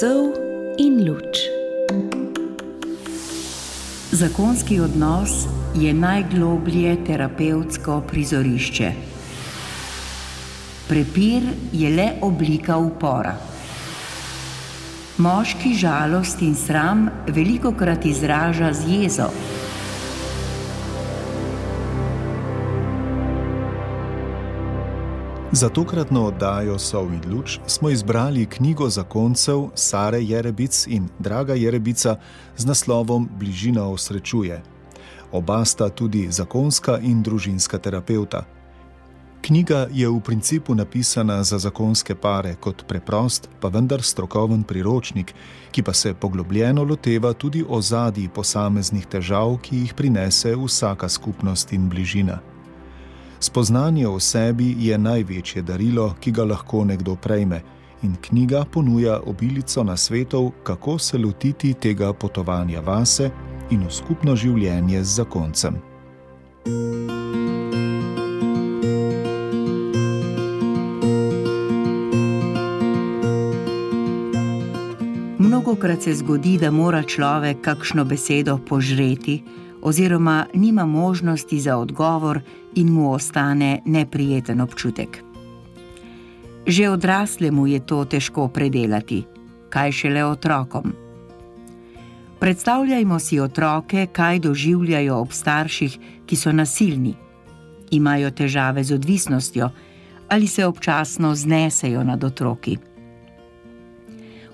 Sov in luč. Zakonski odnos je najgloblje terapevtsko prizorišče. Prepir je le oblika upora. Moški žalost in sram veliko krat izraža z jezo. Za tokratno oddajo Sov in Luč smo izbrali knjigo zakoncev Sare Jerebic in Draga Jerebica z naslovom Bližina osrečuje. Oba sta tudi zakonska in družinska terapeuta. Knjiga je v principu napisana za zakonske pare kot preprost, pa vendar strokoven priročnik, ki pa se poglobljeno loteva tudi ozadij posameznih težav, ki jih prinese vsaka skupnost in bližina. Spoznanje o sebi je največje darilo, ki ga lahko nekdo prejme, in knjiga ponuja obilico na svetov, kako se lotiti tega potovanja vase in v skupno življenje z zakoncem. Mnogokrat se zgodi, da mora človek kakšno besedo požreti, oziroma nima možnosti za odgovor in mu ostane neprijeten občutek. Že odraslemu je to težko predelati, kaj šele otrokom. Predstavljajmo si otroke, kaj doživljajo ob starših, ki so nasilni, imajo težave z odvisnostjo ali se občasno znesejo nad otroki.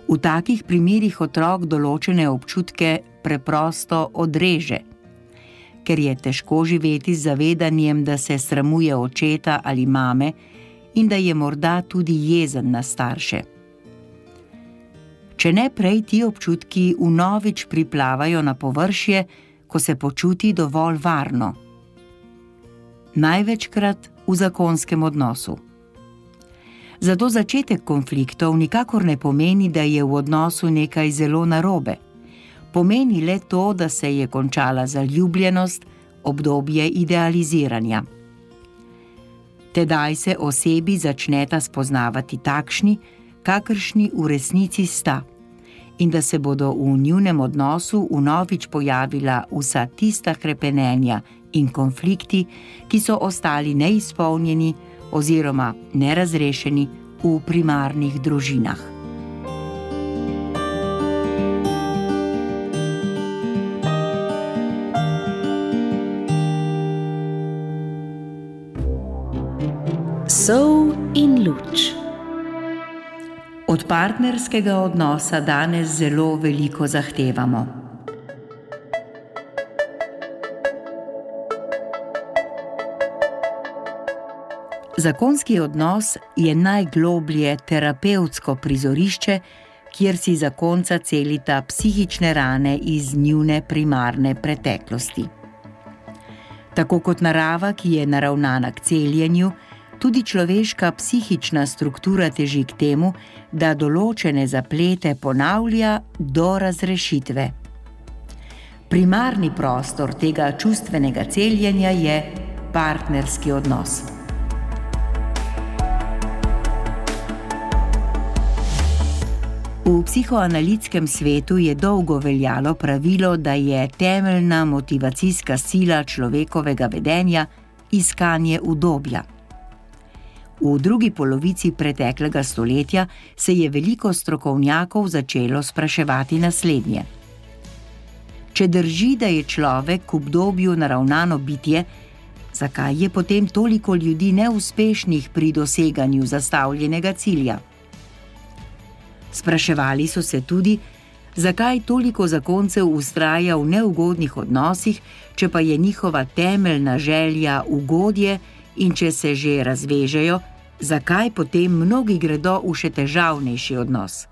V takih primerih otrok določene občutke preprosto odreže ker je težko živeti z zavedanjem, da se sramuje očeta ali mame in da je morda tudi jezen na starše. Če ne prej ti občutki vnovič priplavajo na površje, ko se počuti dovolj varno. Največkrat v zakonskem odnosu. Zato začetek konfliktov nikakor ne pomeni, da je v odnosu nekaj zelo narobe pomeni le to, da se je končala zaljubljenost, obdobje idealiziranja. Tedaj se osebi začneta spoznavati takšni, kakršni v resnici sta, in da se bodo v njunem odnosu vnovič pojavila vsa tista krepenenja in konflikti, ki so ostali neizpolnjeni oziroma nerazrešeni v primarnih družinah. Sol in luč. Od partnerskega odnosa danes zelo veliko zahtevamo. Zakonski odnos je najgloblje terapevtsko prizorišče, kjer si zakonca celita psihične rane iz njune primarne preteklosti. Tako kot narava, ki je naravnana k celjenju, tudi človeška psihična struktura teži k temu, da določene zaplete ponavlja do razrešitve. Primarni prostor tega čustvenega celjenja je partnerski odnos. V psihoanalitskem svetu je dolgo veljalo pravilo, da je temeljna motivacijska sila človekovega vedenja iskanje udobja. V drugi polovici preteklega stoletja se je veliko strokovnjakov začelo spraševati naslednje: Če drži, da je človek v obdobju naravnano bitje, zakaj je potem toliko ljudi neuspešnih pri doseganju zastavljenega cilja? Spraševali so se tudi, zakaj toliko zakoncev ustraja v neugodnih odnosih, če pa je njihova temeljna želja ugodje in če se že razvežejo, zakaj potem mnogi gredo v še težavnejši odnos.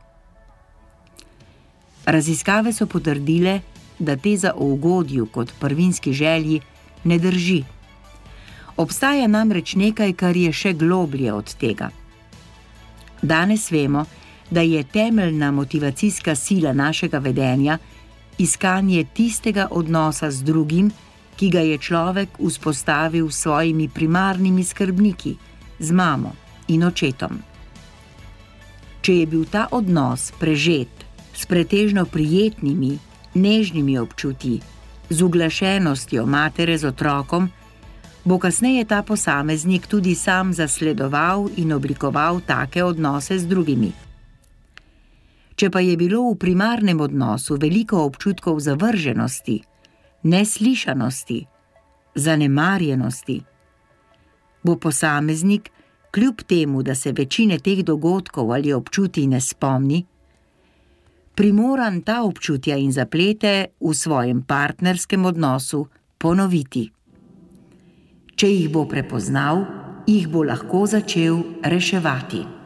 Raziskave so potrdile, da teza o ugodju kot prvinski želji ne drži. Obstaja namreč nekaj, kar je še globlje od tega. Danes vemo, da je temeljna motivacijska sila našega vedenja iskanje tistega odnosa z drugim, ki ga je človek vzpostavil s svojimi primarnimi skrbniki z mamo in očetom. Če je bil ta odnos prežet s pretežno prijetnimi, nežnimi občutji, z uglašenostjo matere z otrokom, bo kasneje ta posameznik tudi sam zasledoval in oblikoval take odnose z drugimi. Če pa je bilo v primarnem odnosu veliko občutkov zavrženosti, neslišanosti, zanemarjenosti, bo posameznik, kljub temu, da se večine teh dogodkov ali občutij ne spomni, primoran ta občutja in zaplete v svojem partnerskem odnosu ponoviti. Če jih bo prepoznal, jih bo lahko začel reševati.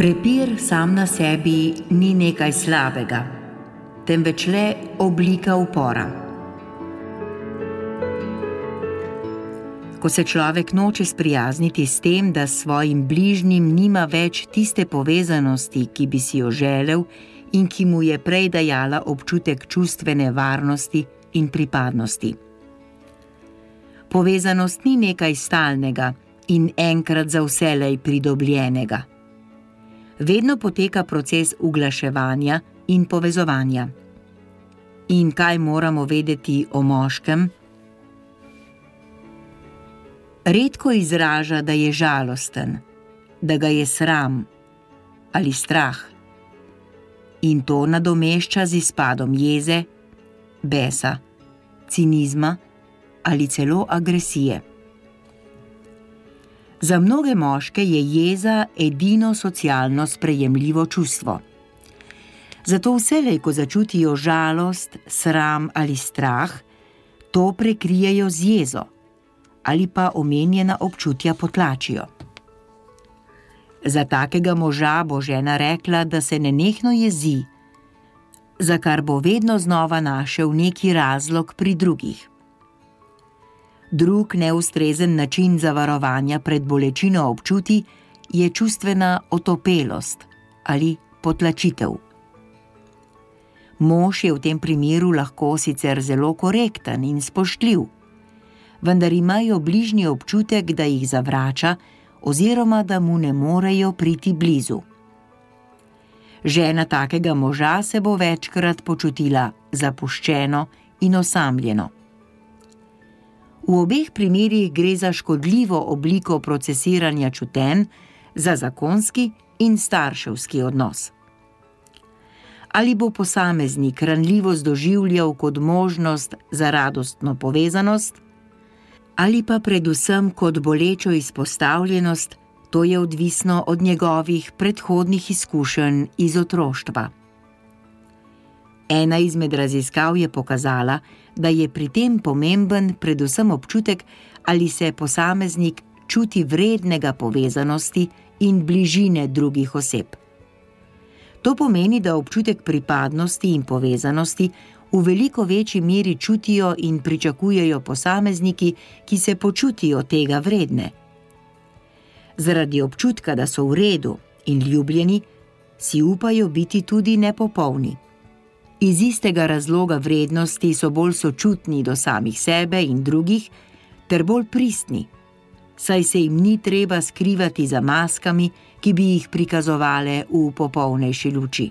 Prepir sam na sebi ni nekaj slabega, temveč le oblika upora. ko se človek noče sprijazniti s tem, da s svojim bližnjim nima več tiste povezanosti, ki bi si jo želel in ki mu je prej dajala občutek čustvene varnosti in pripadnosti. Povezanost ni nekaj stalnega in enkrat za vselej pridobljenega. Vedno poteka proces uglaševanja in povezovanja. In kaj moramo vedeti o moškem? redko izraža, da je žalosten, da ga je sram ali strah. In to nadomešča z izpadom jeze, besa, cinizma ali celo agresije. Za mnoge moške je jeza edino socialno sprejemljivo čustvo. Zato vselej, ko začutijo žalost, sram ali strah, to prekrijejo z jezo ali pa omenjena občutja potlačijo. Za takega moža bo žena rekla, da se nenehno jezi, za kar bo vedno znova našel neki razlog pri drugih. Drug neustrezen način zavarovanja pred bolečino občuti je čustvena otopelost ali potlačitev. Mož je v tem primeru lahko sicer zelo korekten in spoštljiv vendar imajo bližnji občutek, da jih zavrača oziroma da mu ne morejo priti blizu. Žena takega moža se bo večkrat počutila zapuščeno in osamljeno. V obeh primerjih gre za škodljivo obliko procesiranja čuten, za zakonski in starševski odnos. Ali bo posameznik ranljivost doživljal kot možnost za radostno povezanost, ali pa predvsem kot bolečo izpostavljenost, to je odvisno od njegovih predhodnih izkušenj iz otroštva. Ena izmed raziskav je pokazala, da je pri tem pomemben predvsem občutek, ali se posameznik čuti vrednega povezanosti in bližine drugih oseb. To pomeni, da občutek pripadnosti in povezanosti v veliko večji meri čutijo in pričakujejo posamezniki, ki se počutijo tega vredne. Zaradi občutka, da so v redu in ljubljeni, si upajo biti tudi nepopolni. Iz istega razloga vrednosti so bolj sočutni do samih sebe in drugih, ter bolj pristni, saj se jim ni treba skrivati za maskami, ki bi jih prikazovale v popolnejši luči.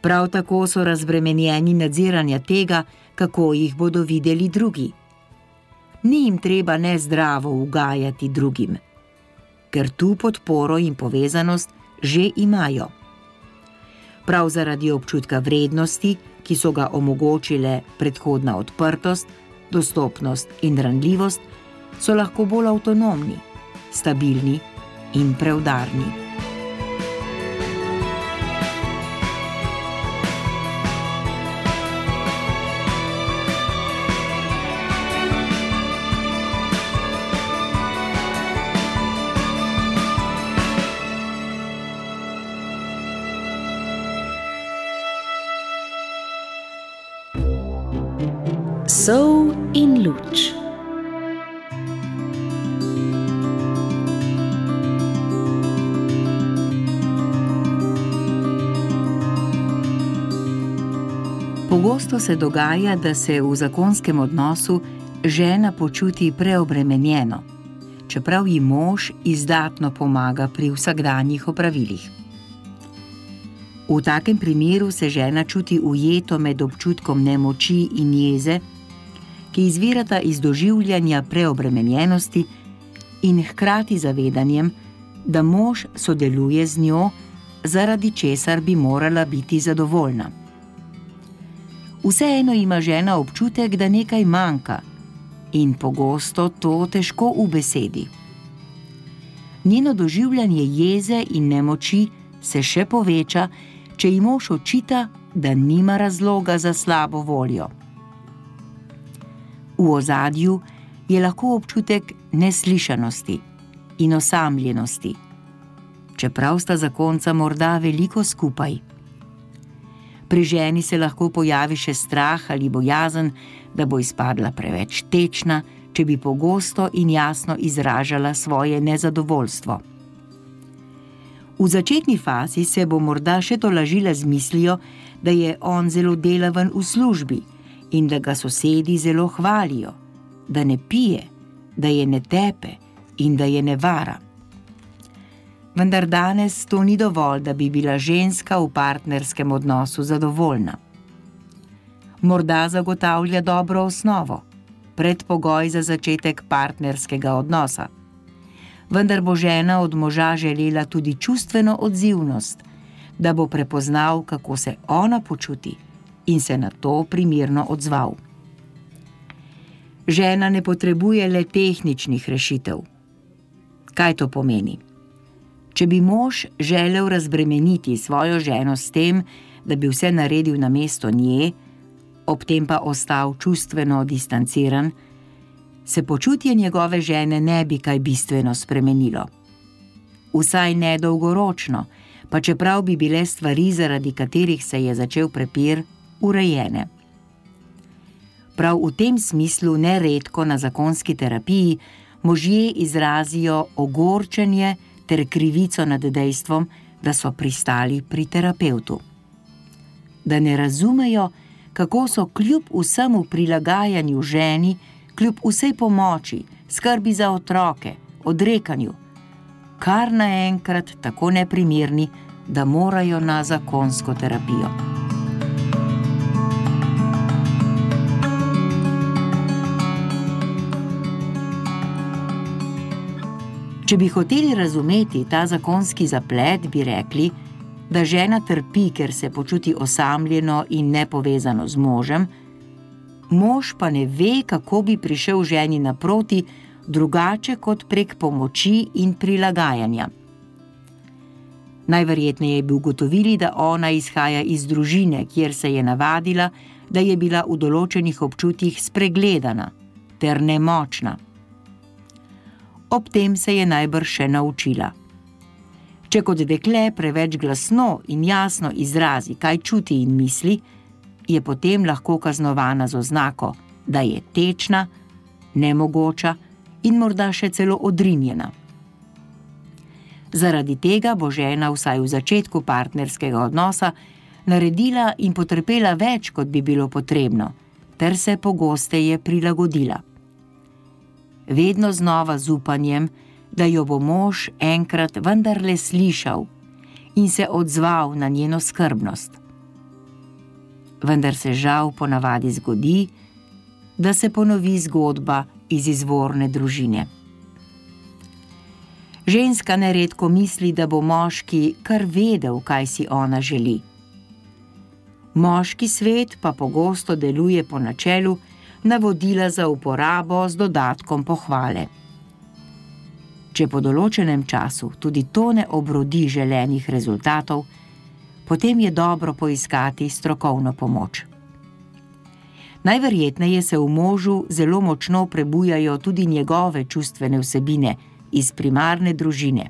Prav tako so razbremenjeni nadziranja tega, kako jih bodo videli drugi. Ni jim treba nezdravo ugajati drugim, ker tu podporo in povezanost že imajo. Prav zaradi občutka vrednosti, ki so ga omogočile predhodna odprtost, dostopnost in ranljivost, so lahko bolj avtonomni, stabilni in preudarni. Sol in luč. Pogosto se dogaja, da se v zakonskem odnosu žena počuti preobremenjeno, čeprav ji mož izdatno pomaga pri vsakdanjih opravilih. V takem primeru se žena čuti ujeto med občutkom nemoči in jeze, ki izvirata iz doživljanja preobremenjenosti in hkrati zavedanjem, da mož sodeluje z njo, zaradi česar bi morala biti zadovoljna. Vseeno ima žena občutek, da nekaj manjka, in pogosto to težko v besedi. Njeno doživljanje jeze in nemoči se še poveča, če ji mož očita, da nima razloga za slabo voljo. V ozadju je lahko občutek neslišanosti in osamljenosti, čeprav sta zakonca morda veliko skupaj. Pri ženi se lahko pojavi še strah ali bojazen, da bo izpadla preveč tečna, če bi pogosto in jasno izražala svoje nezadovoljstvo. V začetni fazi se bo morda še tolažila z mislijo, da je on zelo delaven v službi in da ga sosedi zelo hvalijo, da ne pije, da je ne tepe in da je ne vara vendar danes to ni dovolj, da bi bila ženska v partnerskem odnosu zadovoljna. Morda zagotavlja dobro osnovo, predpogoj za začetek partnerskega odnosa. Vendar bo žena od moža želela tudi čustveno odzivnost, da bo prepoznal, kako se ona počuti in se na to primerno odzval. Žena ne potrebuje le tehničnih rešitev. Kaj to pomeni? Če bi mož želel razbremeniti svojo ženo s tem, da bi vse naredil na mesto nje, ob tem pa ostal čustveno distanciran, se počutje njegove žene ne bi kaj bistveno spremenilo. Vsaj ne dolgoročno, pa čeprav bi bile stvari, zaradi katerih se je začel prepir, urejene. Prav v tem smislu neredko na zakonski terapiji možje izrazijo ogorčenje, ter krivico nad dejstvom, da so pristali pri terapeutu. Da ne razumejo, kako so kljub vsemu prilagajanju ženi, kljub vsej pomoči, skrbi za otroke, odrekanju, kar naenkrat tako neprimerni, da morajo na zakonsko terapijo. Če bi hoteli razumeti ta zakonski zaplet, bi rekli, da žena trpi, ker se počuti osamljeno in nepovezano z možem, mož pa ne ve, kako bi prišel ženi naproti, drugače kot prek pomoči in prilagajanja. Najverjetneje bi ugotovili, da ona izhaja iz družine, kjer se je navadila, da je bila v določenih občutjih spregledana ter nemočna ob tem se je najbrž še naučila. Če kot dekle preveč glasno in jasno izrazi, kaj čuti in misli, je potem lahko kaznovana z oznako, da je tečna, nemogoča in morda še celo odrinjena. Zaradi tega bo žena vsaj v začetku partnerskega odnosa naredila in potrpela več, kot bi bilo potrebno, ter se pogosteje prilagodila vedno znova z upanjem, da jo bo mož enkrat vendarle slišal in se odzval na njeno skrbnost. Vendar se žal ponavadi zgodi, da se ponovi zgodba iz izvorne družine. Ženska neredko misli, da bo moški kar vedel, kaj si ona želi. Moški svet pa pogosto deluje po načelu, navodila za uporabo z dodatkom pohvale. Če po določenem času tudi to ne obrodi želenih rezultatov, potem je dobro poiskati strokovno pomoč. Najverjetneje se v možu zelo močno prebujajo tudi njegove čustvene vsebine iz primarne družine,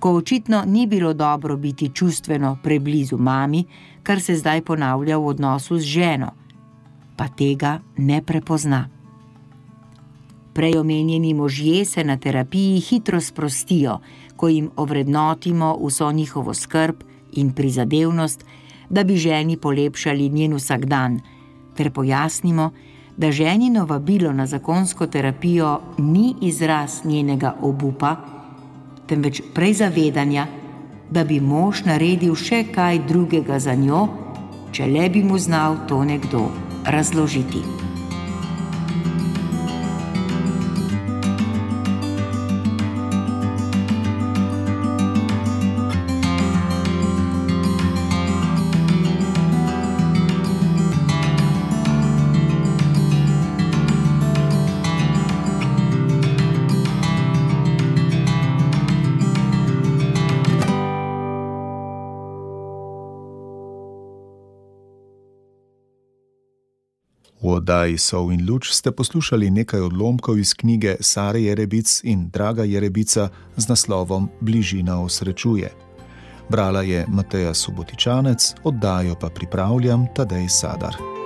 ko očitno ni bilo dobro biti čustveno preblizu mami, kar se zdaj ponavlja v odnosu z ženo pa tega ne prepozna. Prej omenjeni možje se na terapiji hitro sprostijo, ko jim ovrednotimo vso njihovo skrb in prizadevnost, da bi ženi polepšali njen vsakdan, ter pojasnimo, da ženino vabilo na zakonsko terapijo ni izraz njenega obupa, temveč prej zavedanja, da bi mož naredil še kaj drugega za njo, če le bi mu znal to nekdo razložiti. V oddaji Sov in Luč ste poslušali nekaj odlomkov iz knjige Sare Jerebic in Draga Jerebica z naslovom Bližina osrečuje. Brala je Mateja Subotičanec, oddajo pa pripravljam Tadej Sadar.